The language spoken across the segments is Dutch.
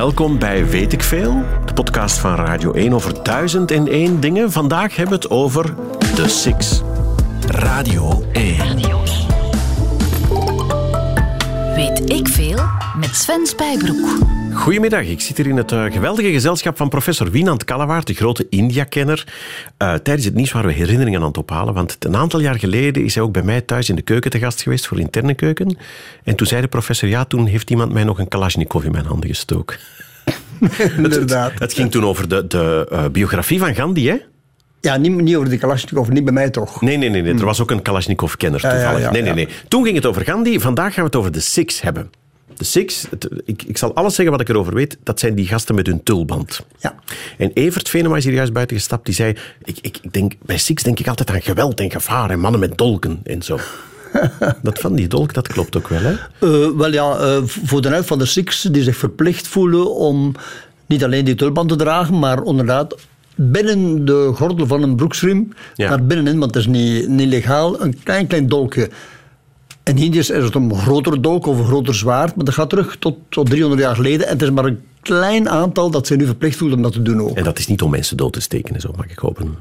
Welkom bij Weet ik Veel, de podcast van Radio 1 over duizend en één dingen. Vandaag hebben we het over de Six. Radio 1. Weet ik veel met Sven Spijbroek. Goedemiddag, ik zit hier in het uh, geweldige gezelschap van professor Wienand Kallewaard, de grote India-kenner. Uh, tijdens het nieuws waren we herinneringen aan het ophalen, want een aantal jaar geleden is hij ook bij mij thuis in de keuken te gast geweest voor interne keuken. En toen zei de professor, ja, toen heeft iemand mij nog een Kalashnikov in mijn handen gestoken. Inderdaad. Het, het, ging toen over de, de uh, biografie van Gandhi, hè? Ja, niet, niet over de Kalashnikov, niet bij mij toch? Nee, nee, nee. nee. Er was ook een Kalashnikov-kenner toevallig. Ja, ja, ja, nee, nee, nee. Toen ging het over Gandhi. Vandaag gaan we het over de Six hebben. De Six, het, ik, ik zal alles zeggen wat ik erover weet, dat zijn die gasten met hun tulband. Ja. En Evert Venema is hier juist buiten gestapt. Die zei, ik, ik, ik denk, bij Six denk ik altijd aan geweld en gevaar en mannen met dolken en zo. dat van die dolk, dat klopt ook wel, hè? Uh, wel ja, uh, voor de helft van de Six die zich verplicht voelen om niet alleen die tulband te dragen, maar inderdaad binnen de gordel van een broeksriem, Ja. naar binnenin, want het is niet, niet legaal, een klein, klein dolkje. In Indië is het een grotere dolk of een groter zwaard, maar dat gaat terug tot, tot 300 jaar geleden. En het is maar een klein aantal dat zich nu verplicht voelt om dat te doen ook. En dat is niet om mensen dood te steken, en zo mag ik hopen.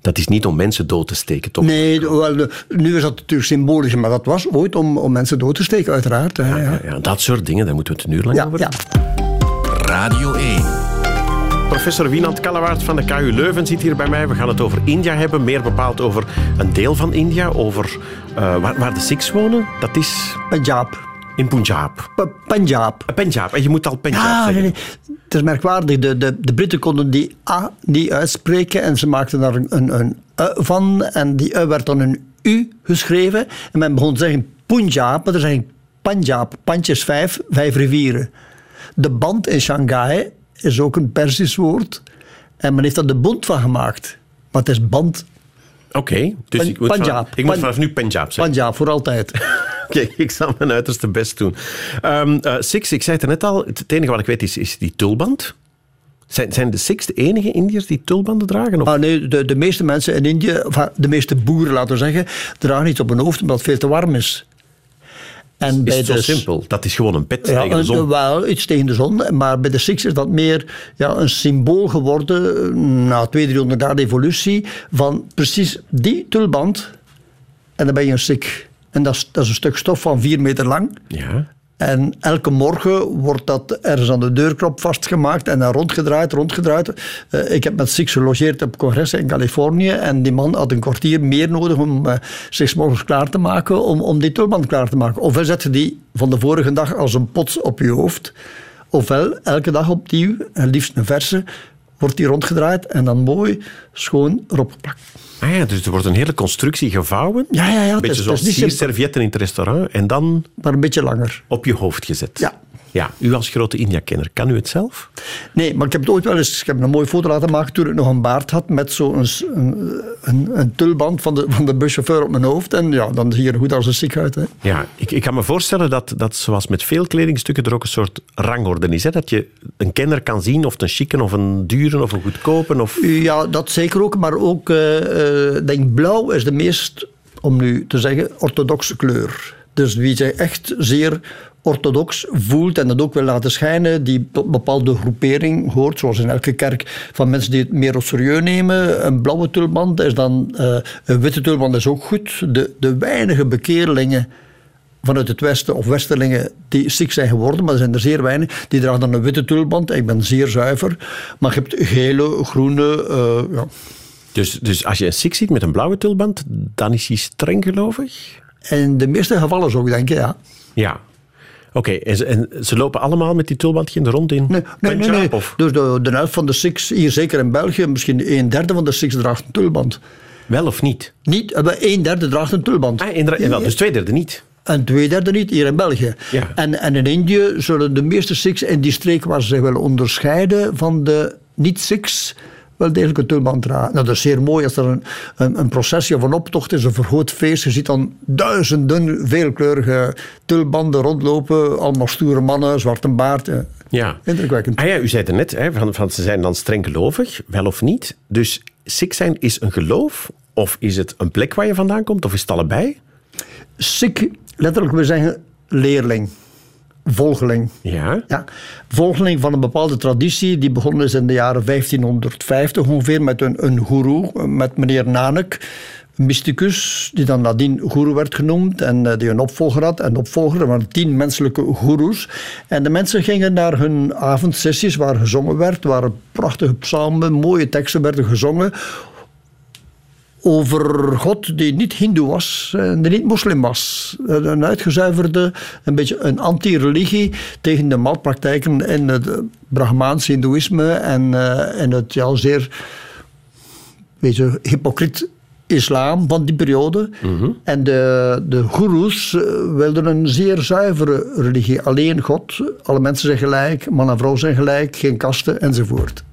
Dat is niet om mensen dood te steken, toch? Nee, wel, nu is dat natuurlijk symbolisch, maar dat was ooit om, om mensen dood te steken, uiteraard. Ja, ja. ja, ja, dat soort dingen, daar moeten we het een uur lang Ja, over ja. Radio 1. Professor Wienand Kallewaard van de KU Leuven zit hier bij mij. We gaan het over India hebben, meer bepaald over een deel van India, over uh, waar, waar, de Sikhs wonen. Dat is Punjab. in Punjab. P Punjab. Uh, Punjab, en je moet al Punjab Ja, zeggen. nee, nee. Het is merkwaardig. De, de, de Britten konden die A niet uitspreken en ze maakten daar een, een, van. En die U werd dan een U geschreven. En men begon te zeggen Punjab, maar er zijn Punjab. Pandjes vijf, vijf rivieren. De band in Shanghai is ook een Persisch woord. En men heeft er de bond van gemaakt. Maar het is band Oké, okay, dus Pan- ik moet, Punjab. vanaf, ik moet vanaf nu Punjab zeggen. Punjab voor altijd. Oké, ik zal mijn uiterste best doen. Um, uh, Six, ik zei het net al, het enige wat ik weet is, is die tulband. Zijn, zijn de Sikhs de enige Indiërs die tulbanden dragen? Of? Ah, nee, de, de meeste mensen in Indië, de meeste boeren laten we zeggen, dragen iets op hun hoofd omdat het veel te warm is. En is bij het zo de, simpel? Dat is gewoon een pet ja, tegen de zon. een- wel iets tegen de zon, maar bij de Sikhs is dat meer ja, een symbool geworden, na 200, 300 jaar evolutie, van precies die tulband. En dan ben je een Sikh. En dat is, dat is een stuk stof van 4 meter lang. Ja. En elke morgen wordt dat ergens aan de deurknop vastgemaakt en dan rondgedraaid, rondgedraaid. Uh, ik heb met Six gelogeerd op congressen in Californië en die man had een kwartier meer nodig om uh, zich morgens klaar te maken, om, om die tulband klaar te maken. Ofwel zet die van de vorige dag als een pot op je hoofd, ofwel elke dag opnieuw, en liefst een verse, wordt die rondgedraaid en dan mooi schoon erop geplakt. Ah ja, dus er wordt een hele constructie gevouwen. Ja, ja, ja. Een beetje is- zoals sierservietten in het restaurant. En dan maar een beetje langer. op je hoofd gezet. Ja. Ja, u als grote India-kenner, kan u het zelf? Nee, maar ik heb het ooit wel eens... Ik heb een mooie foto laten maken toen ik nog een baard had met zo'n een, een, een tulband van de, van de buschauffeur op mijn hoofd. En ja, dan zie je er goed als een ziek uit. Hè. Ja, ik, ik kan me voorstellen dat, dat zoals met veel kledingstukken er ook een soort rangorde is. Hè? Dat je een kenner kan zien of het een chique of een dure of een goedkope. Of... Ja, dat zeker ook. Maar ook, eh, denk blauw is de meest, om nu te zeggen, orthodoxe kleur. Dus wie zich echt zeer orthodox voelt en dat ook wil laten schijnen, die tot een bepaalde groepering hoort, zoals in elke kerk, van mensen die het meer op serieus nemen. Een blauwe tulband is dan, eh, een witte tulband is ook goed. De, de weinige bekeerlingen vanuit het Westen of Westerlingen die ziek zijn geworden, maar er zijn er zeer weinig. Die dragen dan een witte tulband. Ik ben zeer zuiver. Maar je hebt gele, groene. eh, ja. Dus, dus als je een Sikh ziet met een blauwe tulband, dan is hij streng gelovig? In de meeste gevallen zou ik denken, ja. Ja. Oké, en, ze- en ze lopen allemaal met die tulbandje in de rond in Nee, nee, nee. Nee. Of? Dus de, de helft van de Sikhs, hier zeker in België, misschien een derde van de Sikhs draagt een tulband. Wel of niet? Niet, eh, een derde draagt een tulband. Ah, wel, dus twee derde niet. En twee derde niet, hier in België. Ja. En, en in Indië zullen de meeste Sikhs in die streek waar ze zich willen onderscheiden van de niet-Sikhs wel degelijk een tulband dragen. Nou, dat is zeer mooi als er een, een, een processie of een optocht is, een vergroot feest. Je ziet dan duizenden veelkleurige tulbanden rondlopen. Allemaal stoere mannen, zwarte baard. eh, Ja. Indrukwekkend. Ah ja, u zei het net, hè, van, van ze zijn dan streng gelovig, wel of niet. Dus Sikh zijn is een geloof, of is het een plek waar je vandaan komt, of is het allebei? Sikh, letterlijk we zeggen leerling. Volgeling. Ja. Ja, volgeling van een bepaalde traditie die begonnen is in de jaren 1550 ongeveer met een, een guru, met meneer Nanak, een mysticus, die dan nadien guru werd genoemd en eh, die een opvolger had. En opvolger, er waren tien menselijke gurus. En de mensen gingen naar hun avondsessies waar gezongen werd, waar prachtige psalmen, mooie teksten werden gezongen over God die niet hindoe was en die niet moslim was. Een uitgezuiverde, een beetje een anti-religie tegen de malpraktijken in het Brahmaans hindoeïsme en, eh, en het ja, zeer beetje, hypocriet islam van die periode. En de, de goeroes eh, wilden een zeer zuivere religie. Alleen God, alle mensen zijn gelijk, man en vrouw zijn gelijk, geen kasten enzovoort.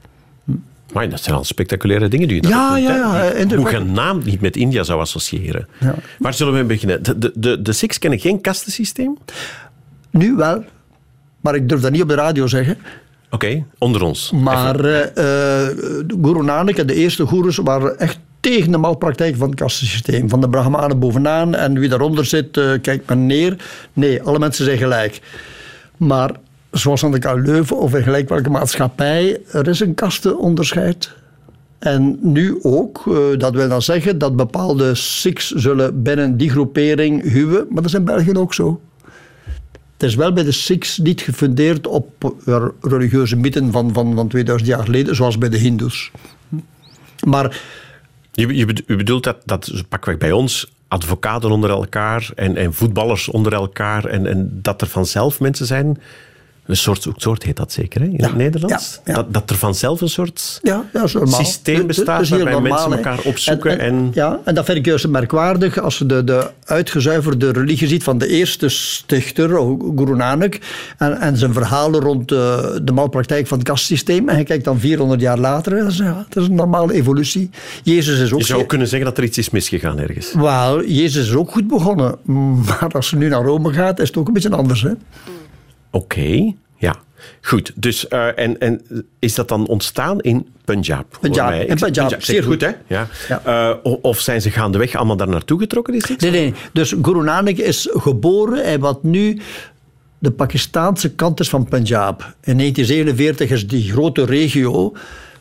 Maar dat zijn al spectaculaire dingen die je Ja, doet, ja, ja, Hoe inderdaad. je een naam niet met India zou associëren. Ja. Waar zullen we beginnen? De, de, de, de Sikhs kennen geen kastensysteem? Nu wel, maar ik durf dat niet op de radio zeggen. Oké, onder ons. Maar eh, eh, de Guru Nanak en de eerste goeroes waren echt tegen de malpraktijk van het kastensysteem. Van de Brahmanen bovenaan en wie daaronder zit, eh, kijkt men neer. Nee, alle mensen zijn gelijk. Maar zoals aan de KU Leuven of in gelijk welke maatschappij, er is een kastenonderscheid. En nu ook, eh, dat wil dan zeggen dat bepaalde Sikhs zullen binnen die groepering huwen, maar dat is in België ook zo. Het is wel bij de Sikhs niet gefundeerd op eh, religieuze mythen van, van, van 2000 jaar geleden, zoals bij de Hindoes. Maar Je, je, bedo- je bedoelt dat, dat pakweg bij ons advocaten onder elkaar en, en voetballers onder elkaar en, en dat er vanzelf mensen zijn. Een soort, soort heet dat zeker hè? in Ja, het Nederlands? ja, ja. Dat, dat er vanzelf een soort Ja, dat is normaal. systeem Dat- dat bestaat heel waarbij normaal, mensen elkaar opzoeken. En, Ja, en dat vind ik juist merkwaardig als je de, de uitgezuiverde religie ziet van de eerste stichter, Guru Nanak, en, en zijn verhalen rond de, de malpraktijk van het kastsysteem. En je kijkt dan 400 jaar later, dat is, ja, dat is een normale evolutie. Jezus is ook... je zou kunnen zeggen dat er iets is misgegaan ergens. Wel, Jezus is ook goed begonnen. Maar als je nu naar Rome gaat, is het ook een beetje anders. Hè? Oké, ja. Goed, dus eh, en, en is dat dan ontstaan in Punjab? Punjab, in Punjab, zeg zeer goed, goed. hè? Ja. Ja. Eh, of zijn ze gaandeweg allemaal daar naartoe getrokken? Is? Nee, nee. Dus Guru Nanak is geboren en wat nu de Pakistaanse kant is van Punjab. In 1947 is die grote regio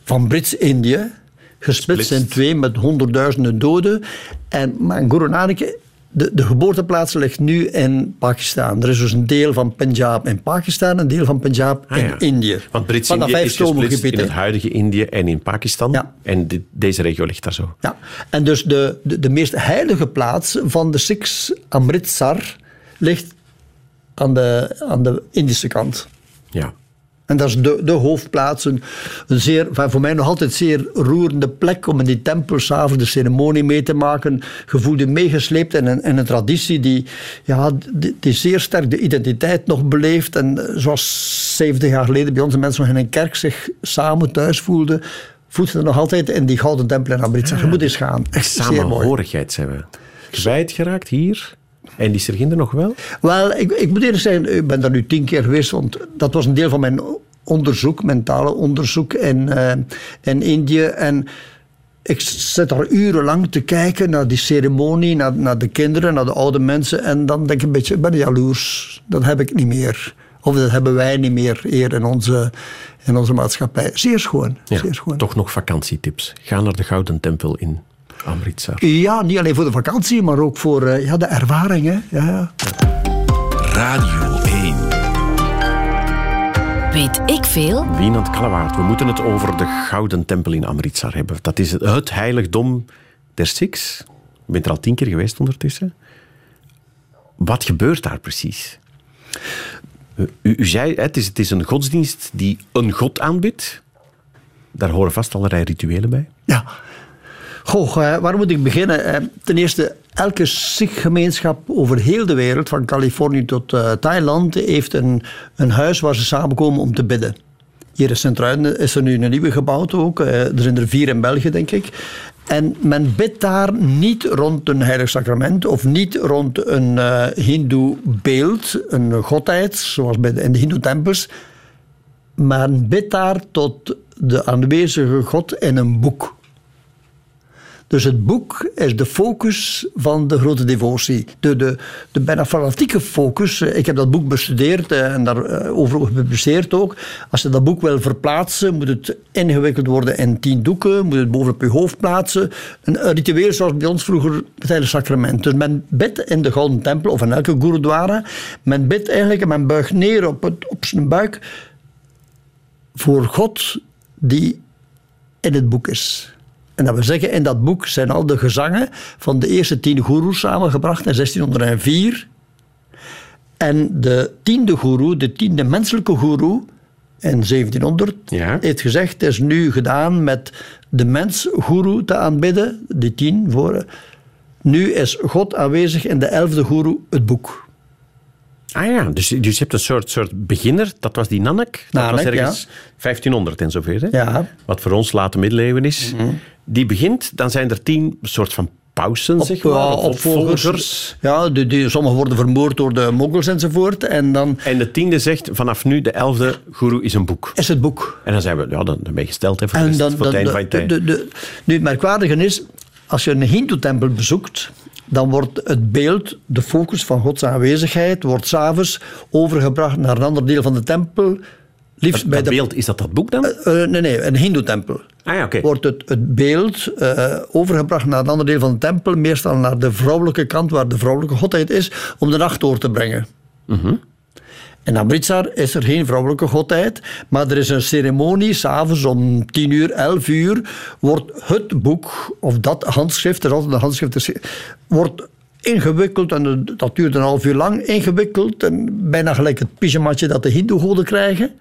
van Brits-Indië gesplitst Splitst. in twee met honderdduizenden doden. En, maar Guru Nanak, de, de geboorteplaats ligt nu in Pakistan. Er is dus een deel van Punjab in Pakistan, een deel van Punjab Ah, in ja. Indië. Want Brits-Indië is gesplitst in het huidige Indië en in Pakistan. Ja. En deze regio ligt daar zo. Ja, en dus de, de, de meest heilige plaats van de Sikhs, Amritsar, ligt aan de, aan de Indische kant. Ja. En dat is de, de hoofdplaats, een, zeer, voor mij nog altijd zeer roerende plek om in die tempel s'avonds de ceremonie mee te maken. Je meegesleept in een, in een traditie die, ja, die, die zeer sterk de identiteit nog beleeft. En eh, zoals 70 jaar geleden bij onze mensen nog in een kerk zich samen thuis voelden, voelt ze nog altijd in die gouden tempel in Amritsar. Je moet eens gaan. Echt. Samenhorigheid zijn we. Kwijtgeraakt hier. En die Serginder nog wel? Wel, ik, ik moet eerlijk zeggen, ik ben daar nu tien keer geweest, want dat was een deel van mijn onderzoek, mentale onderzoek in, eh, in Indië. En ik zit daar urenlang te kijken naar die ceremonie, naar, naar de kinderen, naar de oude mensen. En dan denk ik een beetje, ik ben jaloers. Dat heb ik niet meer. Of dat hebben wij niet meer hier in onze, in onze maatschappij. Zeer schoon. Ja, zeer schoon. toch nog vakantietips. Ga naar de Gouden Tempel in Amritsar. Ja, niet alleen voor de vakantie, maar ook voor eh, ja, de ervaring. Hè. Ja. Radio 1. Weet ik veel? Wienand Kallewaard, we moeten het over de Gouden Tempel in Amritsar hebben. Dat is het, het heiligdom der Sikhs. Je bent er al tien keer geweest ondertussen. Wat gebeurt daar precies? U, u zei, hè, het is, het is een godsdienst die een god aanbidt. Daar horen vast allerlei rituelen bij. Ja. Goh, eh, waar moet ik beginnen? Eh, ten eerste, elke Sikh-gemeenschap over heel de wereld, van Californië tot eh, Thailand, heeft een, een huis waar ze samenkomen om te bidden. Hier in Sint-Truiden is er nu een nieuwe gebouwd ook. Er zijn er vier in België, denk ik. En men bidt daar niet rond een heilig sacrament of niet rond een eh hindoe beeld, een godheid, zoals bij de, in de hindoe-tempels. Maar bidt daar tot de aanwezige God in een boek. Dus het boek is de focus van de grote devotie. De, de, de bijna fanatieke focus. Ik heb dat boek bestudeerd eh, en daarover gepubliceerd ook. Als je dat boek wil verplaatsen, moet het ingewikkeld worden in tien doeken. Moet het bovenop je hoofd plaatsen. Een ritueel zoals bij ons vroeger tijdens sacrament. Dus men bidt in de Gouden Tempel of in elke gurudwara. Men bidt eigenlijk en men buigt neer op, het, op zijn buik voor God die in het boek is. En dat wil zeggen, in dat boek zijn al de gezangen van de eerste tien goeroes samengebracht in 1604. En de tiende goeroe, de tiende menselijke goeroe, in 1700, Ja. heeft gezegd, het is nu gedaan met de mens goeroe te aanbidden, die tien voor. Nu is God aanwezig in de elfde goeroe, het boek. Ah ja, dus, dus je hebt een soort, soort beginner, dat was die Nanak. Dat Nanak, was ergens 1500 en zoveel. Hè? Ja. Wat voor ons late middeleeuwen is. Die begint, dan zijn er tien soort van pausen, zeg maar, opvolgers. Ja, die, die, sommigen worden vermoord door de moggels enzovoort. En dan En de tiende zegt, vanaf nu, de elfde guru is een boek. is het boek. En dan zijn we, ja, dan, dan ben je gesteld hè, voor, de En dan, voor het dan, einde van je de, tijd. de, de- nu, het merkwaardige is, als je een hindoe-tempel bezoekt, dan wordt het beeld, de focus van Gods aanwezigheid, wordt s'avonds overgebracht naar een ander deel van de tempel. Liefst bij dat de, beeld, is dat dat boek dan? Eh, nee, nee, een hindoe-tempel. ah ja, oké. Wordt het, het beeld eh, overgebracht naar een ander deel van de tempel, meestal naar de vrouwelijke kant, waar de vrouwelijke godheid is, om de nacht door te brengen. In Amritsar is er geen vrouwelijke godheid, maar er is een ceremonie, s'avonds om 10 uur, 11 uur, wordt het boek, of dat handschrift, er is altijd een handschrift, wordt ingewikkeld, en dat duurt een half uur lang, ingewikkeld, en bijna gelijk het pyjamaatje dat de hindoegoden krijgen,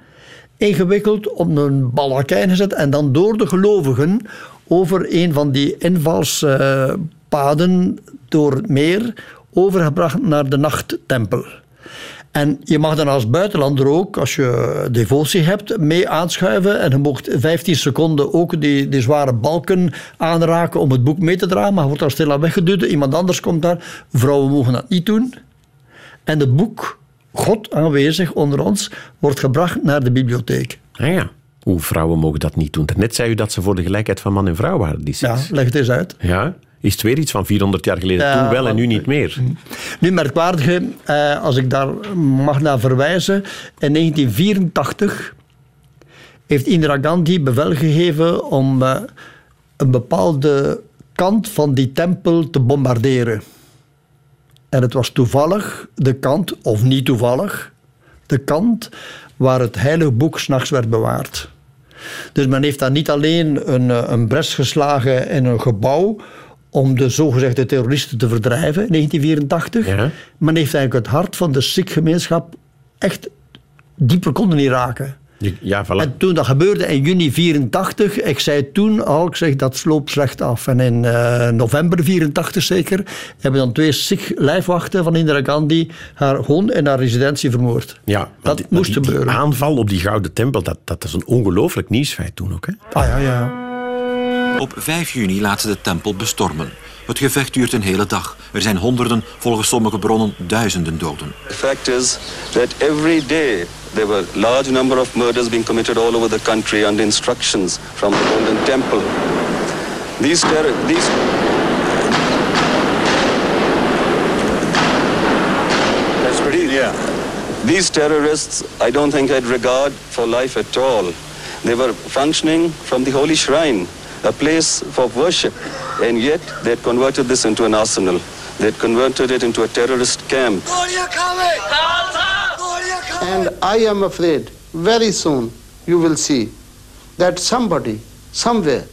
ingewikkeld, op een balakijn gezet en dan door de gelovigen over een van die invalspaden door het meer overgebracht naar de nachttempel. En je mag dan als buitenlander ook, als je devotie hebt, mee aanschuiven. En je mocht 15 seconden ook die, die zware balken aanraken om het boek mee te dragen. Maar je wordt daar stil aan weggeduwd. Iemand anders komt daar. Vrouwen mogen dat niet doen. En het boek, God aanwezig onder ons, wordt gebracht naar de bibliotheek. Ah ja. Hoe vrouwen mogen dat niet doen. Net zei u dat ze voor de gelijkheid van man en vrouw waren. Die Ja, leg het eens uit. ja. Is het weer iets van 400 jaar geleden? Ja, Toen wel en nu niet meer. Nu, merkwaardige, eh, als ik daar mag naar verwijzen. In 1984 heeft Indira Gandhi bevel gegeven om eh, een bepaalde kant van die tempel te bombarderen. En het was toevallig de kant, of niet toevallig, de kant waar het heilige boek s'nachts werd bewaard. Dus men heeft daar niet alleen een, eh, een bres geslagen in een gebouw om de zogezegde terroristen te verdrijven in 1984. Ja. Men heeft eigenlijk het hart van de Sikh-gemeenschap echt dieper konden niet raken. Ja, voilà. En toen dat gebeurde in juni 84, ik zei toen al, ik zeg dat sloopt slecht af. En in eh, november 84 zeker, hebben dan twee Sikh-lijfwachten van Indira Gandhi haar gewoon in haar residentie vermoord. ja, dat die- moest die, die gebeuren. aanval op die Gouden Tempel, dat, dat is een ongelooflijk nieuwsfeit toen ook. Hè? Ah ja, ja. Op 5 juni laten ze de tempel bestormen. Het gevecht duurt een hele dag. Er zijn honderden, volgens sommige bronnen duizenden doden. The fact is that every day there were large number of murders being committed all over the country under instructions from the Golden Temple. These terror, these That's pretty, yeah. These terrorists, I don't think had regard for life at all. They were functioning from the holy shrine, a place for worship, and yet they had converted this into an arsenal. They had converted it into a terrorist camp. And I am afraid very soon you will see that somebody, somewhere,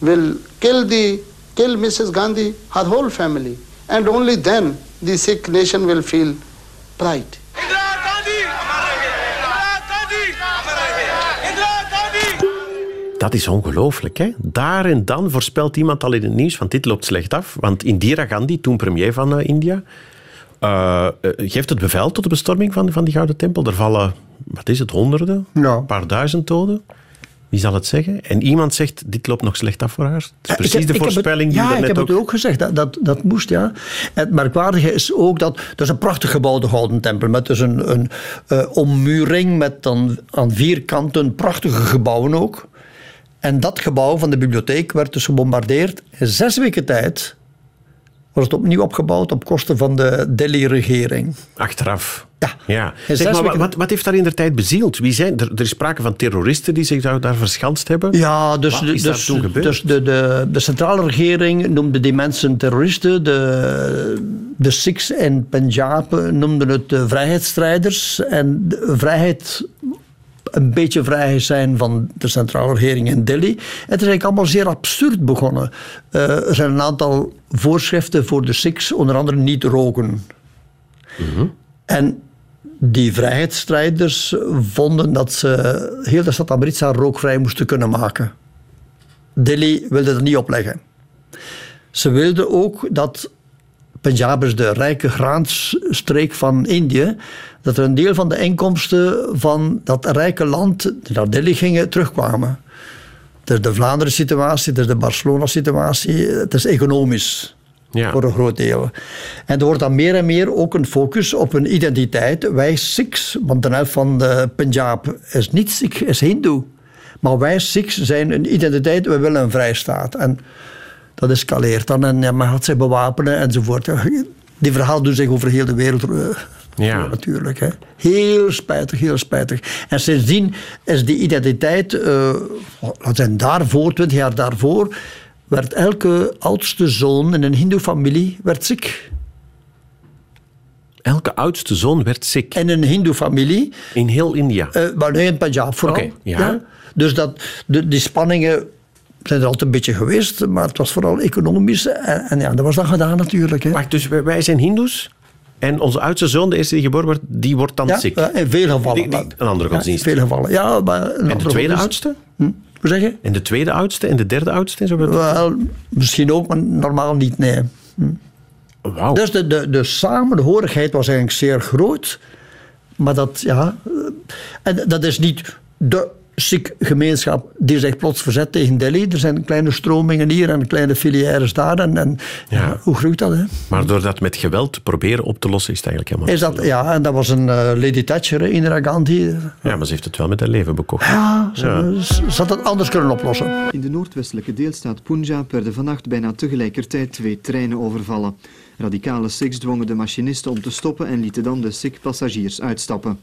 will kill the kill Mrs. Gandhi, her whole family, and only then the Sikh nation will feel pride. Dat is ongelooflijk. Hè? Daar en dan voorspelt iemand al in het nieuws, want dit loopt slecht af. Want Indira Gandhi, toen premier van eh, India, eh, eh, geeft het bevel tot de bestorming van, van die Gouden Tempel. Er vallen, wat is het, honderden? Ja. Een paar duizend doden. Wie zal het zeggen? En iemand zegt, dit loopt nog slecht af voor haar. Het is precies heb- de ik heb het- voorspelling die ja, we ik net heb ook... het ook gezegd. Dat, dat, dat moest, ja. Het merkwaardige is ook dat... Dat is een prachtig gebouw, de Gouden Tempel. Met dus een, een ommuring met dan aan vier kanten prachtige gebouwen ook. En dat gebouw van de bibliotheek werd dus gebombardeerd. In zes weken tijd was het opnieuw opgebouwd op kosten van de Delhi-regering. Achteraf. Ja. ja. Zeg, maar weken- wat, wat heeft daar in de tijd bezield? Wie zijn, er, er is sprake van terroristen die zich daar, daar verschanst hebben. Ja, dus, Wat de- dus, dus de, de, de centrale regering noemde die mensen terroristen. De, de Sikhs in Punjab noemden het de vrijheidsstrijders. En de vrijheid, een beetje vrijheid zijn van de centrale regering in Delhi. Het is eigenlijk allemaal zeer absurd begonnen. Eh, er zijn een aantal voorschriften voor de Sikhs, onder andere niet roken. En die vrijheidsstrijders vonden dat ze heel de stad Amritsar rookvrij moesten kunnen maken. Delhi wilde er niet op leggen. Ze wilden ook dat Punjab is de rijke graansstreek van Indië, dat er een deel van de inkomsten van dat rijke land die naar Delhi gingen terugkwamen. Het is de Vlaanderen situatie, het is de Barcelona situatie, het is economisch Ja. voor een groot deel. En er wordt dan meer en meer ook een focus op een identiteit. Wij Sikhs, want de helft van de Punjab is niet Sikh, is Hindoe. Maar wij Sikhs zijn een identiteit, we willen een vrijstaat. En dat escaleert dan en ja, men gaat zich bewapenen enzovoort. Die verhalen doen zich over heel de wereld eh, Ja. natuurlijk. Hè. Heel spijtig, heel spijtig. En sindsdien is die identiteit, eh laten we zeggen, daarvoor, twintig jaar daarvoor, werd elke oudste zoon in een hindoe-familie werd ziek. Elke oudste zoon werd ziek. In een hindoe-familie, In heel India. eh, maar nee, in Punjab vooral. Ja. Dus dat, de, die spanningen zijn er altijd een beetje geweest, maar het was vooral economisch. En, en ja, dat was dan gedaan natuurlijk. Hè. Wacht, dus wij, zijn hindoes. En onze oudste zoon, de eerste die geboren wordt, die wordt dan Ja, ziek. ja, in veel gevallen. Die- die- een andere Ja, godsdienst. in veel gevallen, ja. Maar en de tweede oudste? Hm? Hoe zeg je? En de tweede oudste en de derde oudste? Zo Wel, misschien ook, maar normaal niet, nee. Wauw. Dus de, de, de samenhorigheid was eigenlijk zeer groot. Maar dat, ja... eh, En dat is niet de Sikh-gemeenschap die zich plots verzet tegen Delhi. Er zijn kleine stromingen hier en kleine filières daar. En, en Ja. ja, hoe groeit dat, hè? Maar door dat met geweld te proberen op te lossen, is het eigenlijk helemaal Is dat, ja, en dat was een eh, Lady Thatcher, Indira Gandhi. Ja, maar ze heeft het wel met haar leven bekocht. Ja, ze, ze had het anders kunnen oplossen. In de noordwestelijke deelstaat Punjab werden vannacht bijna tegelijkertijd twee treinen overvallen. Radicale Sikhs dwongen de machinisten om te stoppen en lieten dan de Sikh-passagiers uitstappen.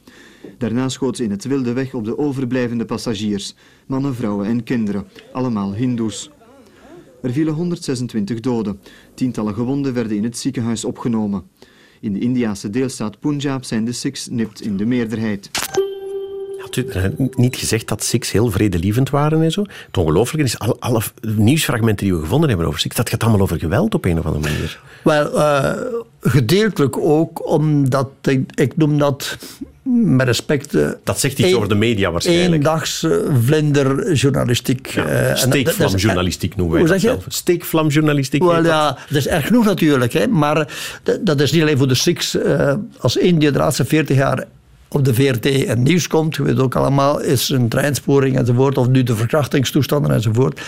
Daarna schoten ze in het wilde weg op de overblijvende passagiers, mannen, vrouwen en kinderen, allemaal hindoes. Er vielen 126 doden. Tientallen gewonden werden in het ziekenhuis opgenomen. In de Indiase deelstaat Punjab zijn de Sikhs nipt in de meerderheid. Had u niet gezegd dat Sikhs heel vredelievend waren en zo? Het ongelooflijke is, alle, alle nieuwsfragmenten die we gevonden hebben over Sikhs, dat gaat allemaal over geweld op een of andere manier. Wel, eh, gedeeltelijk ook omdat, ik, ik noem dat met respect... eh, Dat zegt iets over de media waarschijnlijk. Eendags vlinderjournalistiek. Ja, eh, steekvlamjournalistiek noemen wij Hoe dat zeg je? zelf. Steekvlamjournalistiek. Wel ja, dat is erg genoeg natuurlijk. Hè, maar eh, dat, is niet alleen voor de Sikhs. als Indië de laatste 40 jaar op de VRT en nieuws komt, je weet ook allemaal, is een treinsporing enzovoort, of nu de verkrachtingstoestanden enzovoort.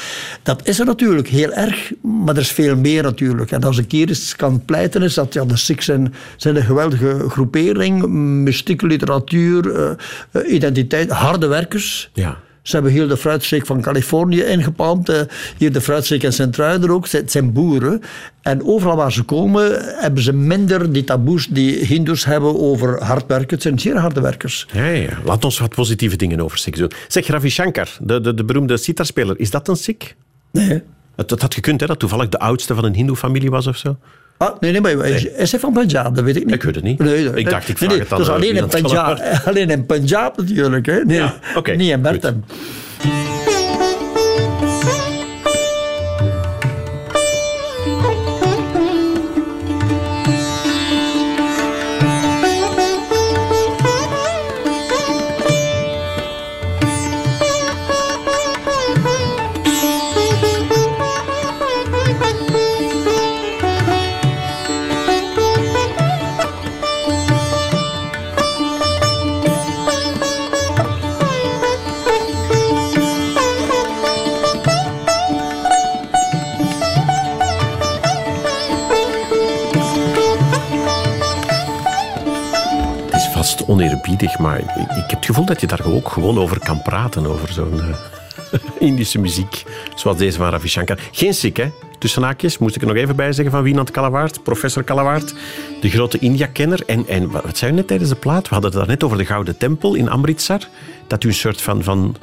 Dat is er natuurlijk heel erg, maar er is veel meer natuurlijk. En als ik hier eens kan pleiten, is dat ja, de Sikhs zijn, een geweldige groepering, mystieke literatuur, eh, eh, identiteit, harde werkers. Ja. Ze hebben heel de fruitstreek van Californië ingepalmd. eh, Hier de fruitstreek in Sint-Truiden ook. Het zijn boeren. En overal waar ze komen, hebben ze minder die taboes die hindoes hebben over hard werken. Het zijn zeer harde werkers. Ja, ja. Laat ons wat positieve dingen over Sikhs doen. Zeg, Ravi Shankar, de, de, de beroemde sitarspeler, is dat een Sikh? Nee. Het, het had gekund, hè, dat toevallig de oudste van een hindoe-familie was of zo. Ah, nee, nee, maar is, is hij van Punjab? Dat weet ik niet. Ik weet het niet. Nee, Ik dacht, ik vraag nee, het dan, Dus alleen, in Punjab, alleen in Punjab natuurlijk. Hè? Nee, Ja, oké, niet in goed. Oneerbiedig, maar ik, heb het gevoel dat je daar ook gewoon over kan praten. Over zo'n... eh, Indische muziek, zoals deze van Ravi Shankar. Geen Sikh, hè? Tussen haakjes, moest ik er nog even bij zeggen van Wienand Kalawaard, professor Kalawaard, de grote India-kenner. En, en wat zei u net tijdens de plaat? We hadden het daar net over de Gouden Tempel in Amritsar. Dat u een soort van, van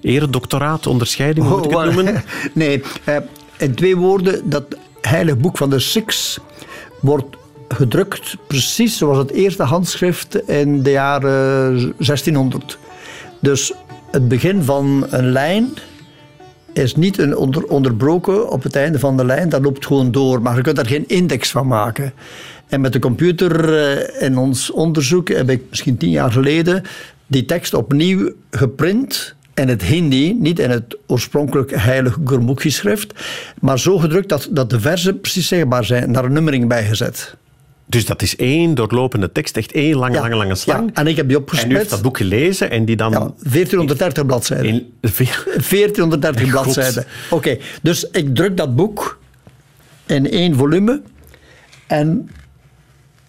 eredoctoraat, onderscheiding, hoe moet ik het Oh, noemen? Nee, eh, in twee woorden, dat heilig boek van de Sikhs wordt gedrukt precies zoals het eerste handschrift in de jaren 1600. Dus het begin van een lijn is niet een onder, onderbroken op het einde van de lijn, dat loopt gewoon door, maar je kunt daar geen index van maken. En met de computer eh, in ons onderzoek heb ik misschien tien jaar geleden die tekst opnieuw geprint in het Hindi, niet in het oorspronkelijk heilig Gurmukhi-schrift, maar zo gedrukt dat, dat de verzen precies zegbaar zijn, naar een nummering bijgezet. Dus dat is één doorlopende tekst, echt één lange, Ja. lange, lange slang. Ja, en ik heb die en u heeft dat boek gelezen en die dan... Ja, 1430 bladzijden. in, 1430 God. bladzijden. Oké, dus ik druk dat boek in één volume. En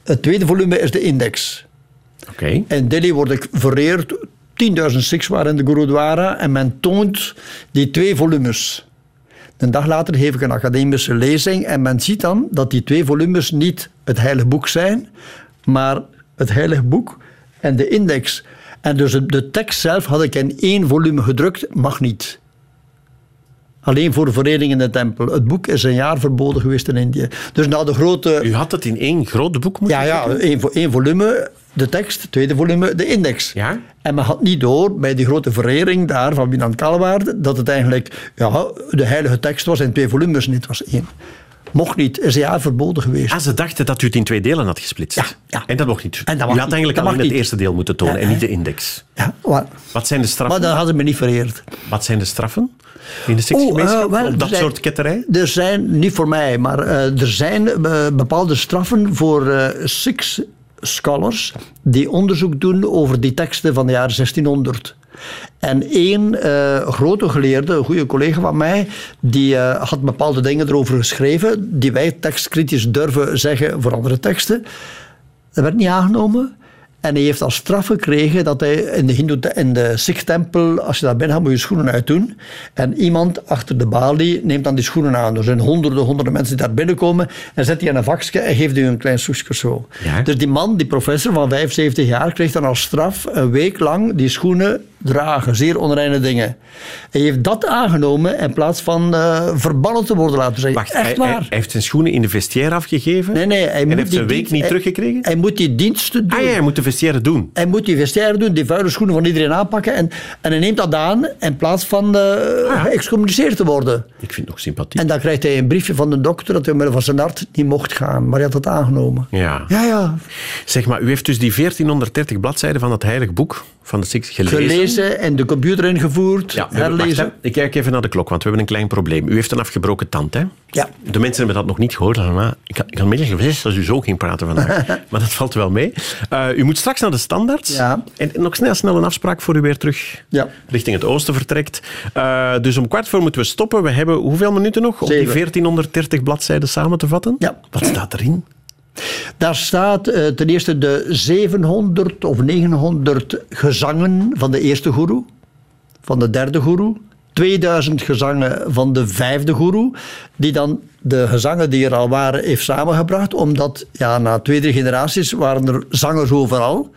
het tweede volume is de index. Oké. In Delhi word ik vereerd. 10.000 Sikhs waren in de Gurudwara. En men toont die twee volumes. Een dag later geef ik een academische lezing. En men ziet dan dat die twee volumes niet het heilige boek zijn. Maar het heilige boek en de index. En dus de- tekst zelf had ik in één volume gedrukt. Mag niet. Alleen voor de vereniging in de tempel. Het boek is een jaar verboden geweest in Indië. Dus na de grote... U had het in één groot boek moeten Ja, ja, één, één volume, de tekst, tweede volume, de index. Ja? En men had niet door, bij die grote verering daar van Winan Kalwaard, dat het eigenlijk ja, de heilige tekst was in twee volumes, niet was één. Mocht niet, is een jaar verboden geweest. Ah, ze dachten dat u het in twee delen had gesplitst. Ja, ja. En dat mocht niet. En dat u had niet. eigenlijk Dat alleen het eerste deel moeten tonen Ja, en niet de index. Ja, maar, Wat zijn de straffen? maar dat hadden ze me niet vereerd. Wat zijn de straffen in de Oh, seksgemeenschap? eh, wel, dat zijn- soort ketterij? Er zijn, niet voor mij, maar eh, er zijn eh, bepaalde straffen voor Sikhs scholars die onderzoek doen over die teksten van de jaren 1600. En één grote geleerde, een goede collega van mij, die had bepaalde dingen erover geschreven, die wij tekstkritisch durven zeggen voor andere teksten. Dat werd niet aangenomen. En hij heeft als straf gekregen dat hij in de, Hindoe, in de Sikh-tempel, als je daar binnen gaat, moet je schoenen uitdoen. En iemand achter de balie neemt dan die schoenen aan. Er zijn honderden, honderden mensen die daar binnenkomen. En zet die in een vakje en geeft die een klein soesje zo. Ja. Dus die man, die professor van 75 jaar, kreeg dan als straf een week lang die schoenen dragen. Zeer onreine dingen. Hij heeft dat aangenomen in plaats van eh, verbannen te worden laten zeggen. Wacht, Echt hij, waar. hij- hij heeft zijn schoenen in de vestiaire afgegeven? Nee, nee, hij en moet heeft zijn week dienst- niet hij- teruggekregen? Hij moet die diensten doen. ah ja, hij moet de vestiaire doen. Hij moet die vestiaire doen, die vuile schoenen van iedereen aanpakken. En, en hij neemt dat aan in plaats van ja. geëxcommuniceerd te worden. Ik vind het nog sympathiek. En dan krijgt hij een briefje van de dokter dat hij van zijn hart niet mocht gaan. Maar hij had het aangenomen. Ja. Ja, ja. Zeg maar, u heeft dus die 1430 bladzijden van het heilige boek van de Six gelezen. Gelezen en de computer ingevoerd, Ja, wacht, herlezen. ik kijk even naar de klok, want we hebben een klein probleem. U heeft een afgebroken tand, hè? Ja. De mensen hebben dat nog niet gehoord. Maar ik had, ik had middag gezegd dat u zo ging praten vandaag. maar dat valt wel mee. Eh, u moet straks naar de standaards. Ja. En nog snel, snel een afspraak voor u weer terug Ja. richting het oosten vertrekt. Eh, dus om kwart voor moeten we stoppen. We hebben hoeveel minuten nog om die Zeven. 1430 bladzijden samen te vatten? Ja. Wat staat erin? Daar staat eh, ten eerste de 700 of 900 gezangen van de eerste goeroe, van de derde goeroe. 2000 gezangen van de vijfde goeroe, die dan de gezangen die er al waren heeft samengebracht, omdat ja, na twee, drie generaties waren er zangers overal.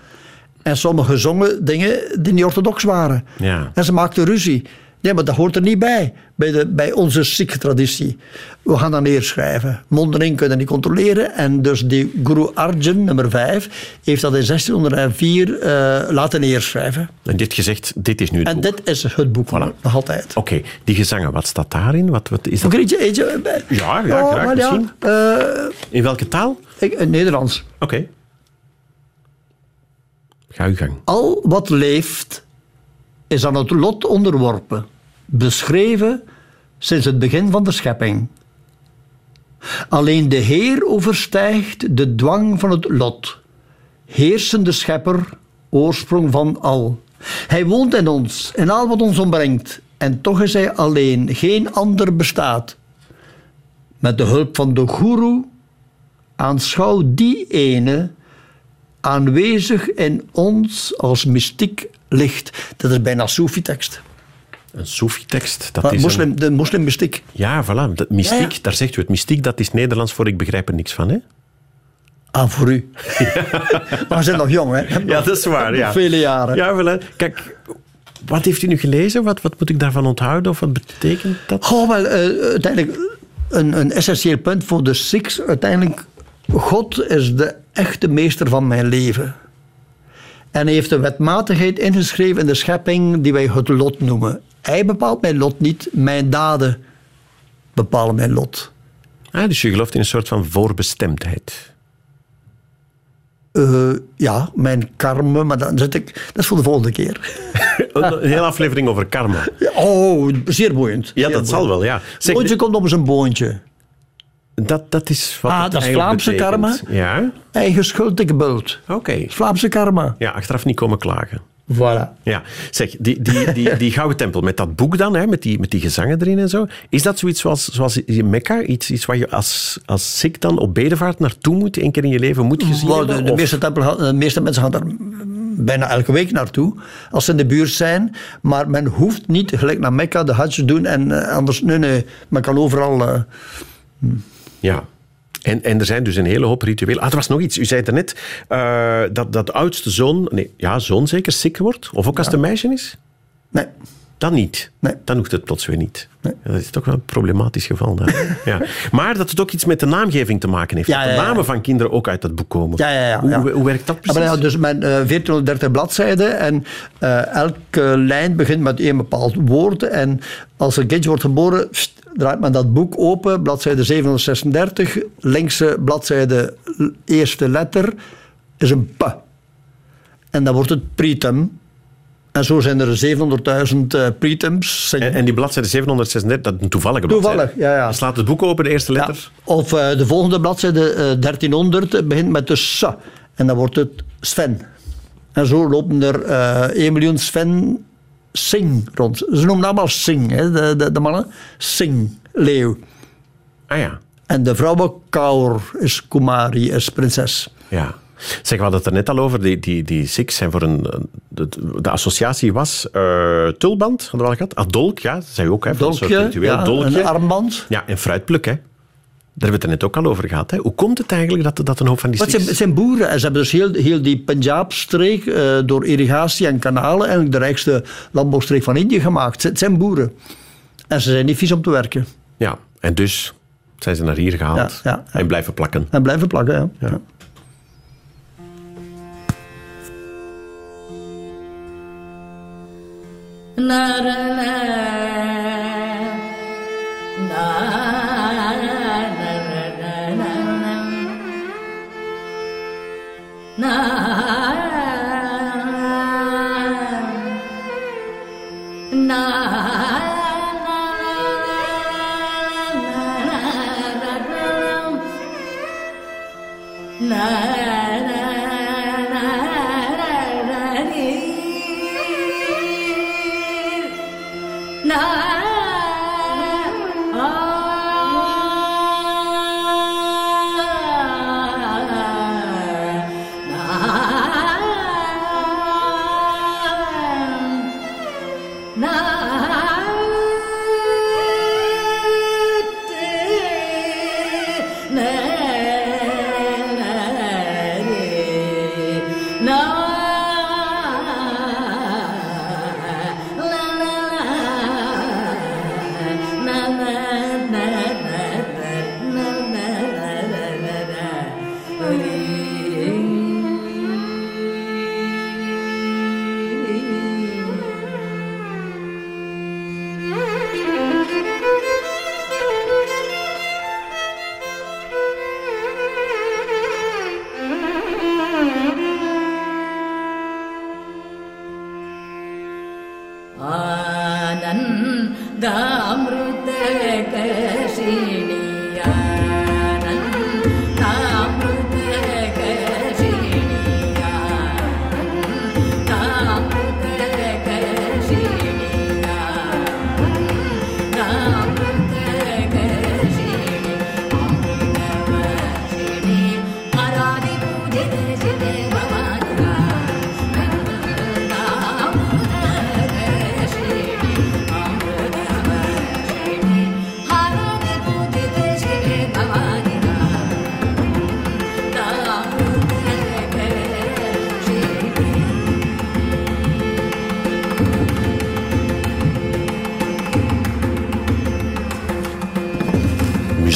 En sommige zongen dingen die niet orthodox waren. Ja. En ze maakten ruzie. Nee, maar dat hoort er niet bij, bij, de, bij onze Sikh-traditie. We gaan dan neerschrijven. Mondeling kunnen niet controleren. En dus die Guru Arjan, nummer 5, heeft dat in 1604 eh, laten neerschrijven. En dit gezegd, dit is nu het En boek. dit is het boek, Voilà. nog altijd. Oké, die gezangen, wat staat daarin? Wat, wat is dat? Eentje, eentje eh? Ja, ja, graag, maar misschien. eh, In welke taal? ik, in Nederlands. Oké. Ga uw gang. Al wat leeft is aan het lot onderworpen, beschreven sinds het begin van de schepping. Alleen de Heer overstijgt de dwang van het lot, heersende schepper, oorsprong van al. Hij woont in ons, in al wat ons ombrengt, en toch is hij alleen, geen ander bestaat. Met de hulp van de Guru aanschouw die ene aanwezig in ons als mystiek licht. Dat is bijna Sofi-tekst. Een Soefi-tekst. Dat Maar is een- moslim, de moslimmystiek. Ja, voilà. Dat, mystiek, Ja, ja. daar zegt u het. Mystiek, dat is Nederlands voor ik begrijp er niks van, hè? Ah, voor u. maar we zijn nog jong, hè? Ja, dat is waar. Ja. Vele jaren. Ja, voilà. Kijk, wat heeft u nu gelezen? Wat, wat moet ik daarvan onthouden? Of wat betekent dat? Goh, wel, eh, uiteindelijk een, een essentieel punt voor de Sikhs. Uiteindelijk, God is de echte meester van mijn leven. En hij heeft een wetmatigheid ingeschreven in de schepping die wij het lot noemen. Hij bepaalt mijn lot niet, mijn daden bepalen mijn lot. Ah, dus je gelooft in een soort van voorbestemdheid. Eh, ja, mijn karma, maar dan zit ik, dat is voor de volgende keer. Een hele aflevering over karma. Oh, zeer boeiend. Ja, Zeer dat zal wel, ja. Zeg, Boontje komt op zijn boontje. dat, dat is wat Ah, dat is Vlaamse betekent. karma? Ja, Eigen schuld, bult. oké. Vlaamse karma. Ja, achteraf niet komen klagen. Voilà. Ja, zeg, die, die, die, die Gouden Tempel met dat boek dan, hè, met, die, met die gezangen erin en zo. Is dat zoiets zoals, zoals in Mekka? Iets, iets waar je als, als Sikh dan op bedevaart naartoe moet, één keer in je leven moet gezien Wel, hebben? de, meeste tempel, gaan- de meeste mensen gaan daar bijna elke week naartoe, als ze in de buurt zijn. Maar men hoeft niet gelijk naar Mekka de hajj te doen. En eh, anders, nee, nee, men kan overal... eh, Ja. En, en er zijn dus een hele hoop rituelen. Ah, er was nog iets. U zei daarnet eh dat, dat de oudste zoon, nee, ja, zoon zeker, ziek wordt. Of ook als het een meisje is? nee, Dan niet. Nee. Dan hoeft het plots weer niet. Ja, dat is toch wel een problematisch geval. Dan. ja. Maar dat het ook iets met de naamgeving te maken heeft. Ja, dat de namen van kinderen ook uit dat boek komen. Ja, ja, ja, Hoe, hoe, hoe werkt dat precies? maar dus mijn eh 1430 bladzijden en eh, elke lijn begint met één bepaald woord. En als een kindje wordt geboren, pst, draait men dat boek open, bladzijde 736. Linkse bladzijde, eerste letter, is een P. En dan wordt het pritem. En zo zijn er 700.000 eh pritems. En, en die bladzijde 736, dat is een toevallige bladzijde. Toevallig, ja, ja. Je slaat het boek open, de eerste Ja, letter. Of eh, de volgende bladzijde, eh, 1300, begint met de S. En dan wordt het Sven. En zo lopen er eh 1 miljoen Sven Sing rond. Ze noemen allemaal Sing, hè, de, de, de mannen. Sing, leeuw. Ah ja. En de vrouwen Kaur is Kumari, is prinses. Ja. Zeg, we hadden het er net al over. Die, die, die Sikhs zijn voor een... een- De, de associatie was eh, tulband, hadden we al gehad. Ah, dolk, ja. Dat zei je ook, hè. een Dolkje, ritueel. ja, Dolkje. een armband. Ja, en fruitpluk, hè. Daar hebben we het er net ook al over gehad. Hè. Hoe komt het eigenlijk dat, dat een hoop van die Maar het zijn, boeren en ze hebben dus heel, heel die Punjab-streek eh, door irrigatie en kanalen eigenlijk de rijkste landbouwstreek van Indië gemaakt. Het zijn boeren. En ze zijn niet vies om te werken. Ja, en dus zijn ze naar hier gehaald Ja, ja, ja. en blijven plakken. En blijven plakken, ja. Ja. Ja. Thank ममृत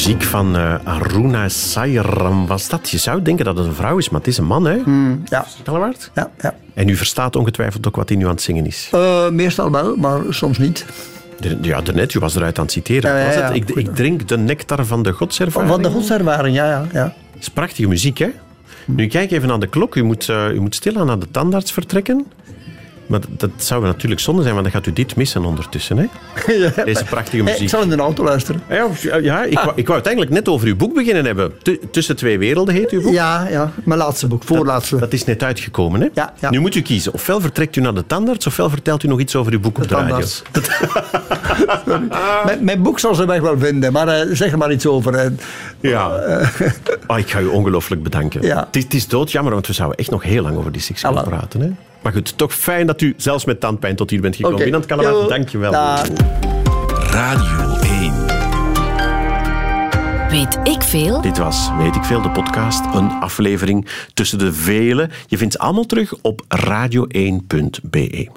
muziek van eh, Aruna Sayram was dat. Je zou denken dat het een vrouw is, maar het is een man, hè? Ja, Kallewaard? ja, ja. En u verstaat ongetwijfeld ook wat hij nu aan het zingen is. Eh, meestal wel, maar soms niet. De- Ja, daarnet, u was eruit aan het citeren. Ja, ja, Was ja. het? Ik, ik drink de nectar van de godservaring. Van de godservaring, ja, ja. ja. Dat is prachtige muziek, hè? Nu, kijk even aan de klok. U moet, eh, u moet stilaan naar de tandarts vertrekken. Maar dat, dat zou natuurlijk zonde zijn, want dan gaat u dit missen ondertussen, hè? Deze prachtige Hey, muziek. ik zal in de auto luisteren. Ja, ja, ik, wou, ik wou het eigenlijk net over uw boek beginnen hebben. Tu- Tussen twee werelden heet uw boek. Ja, ja. Mijn laatste boek, voorlaatste. Dat is net uitgekomen, hè? Ja, ja. Nu moet u kiezen. Ofwel vertrekt u naar de tandarts, ofwel vertelt u nog iets over uw boek op de, radio. mijn, mijn boek zal ze weg wel vinden, maar eh, zeg er maar iets over. Ja. Oh, ik ga u ongelooflijk bedanken. Ja. Het, is, het is doodjammer, want we zouden echt nog heel lang over die seks kunnen praten. Hè? Maar goed, toch fijn dat u zelfs met tandpijn tot hier bent gekomen. Winand Kallewaard, Jo. dank je wel. Radio 1. Weet ik veel? Dit was Weet ik veel, de podcast. Een aflevering tussen de vele. Je vindt ze allemaal terug op radio1.be.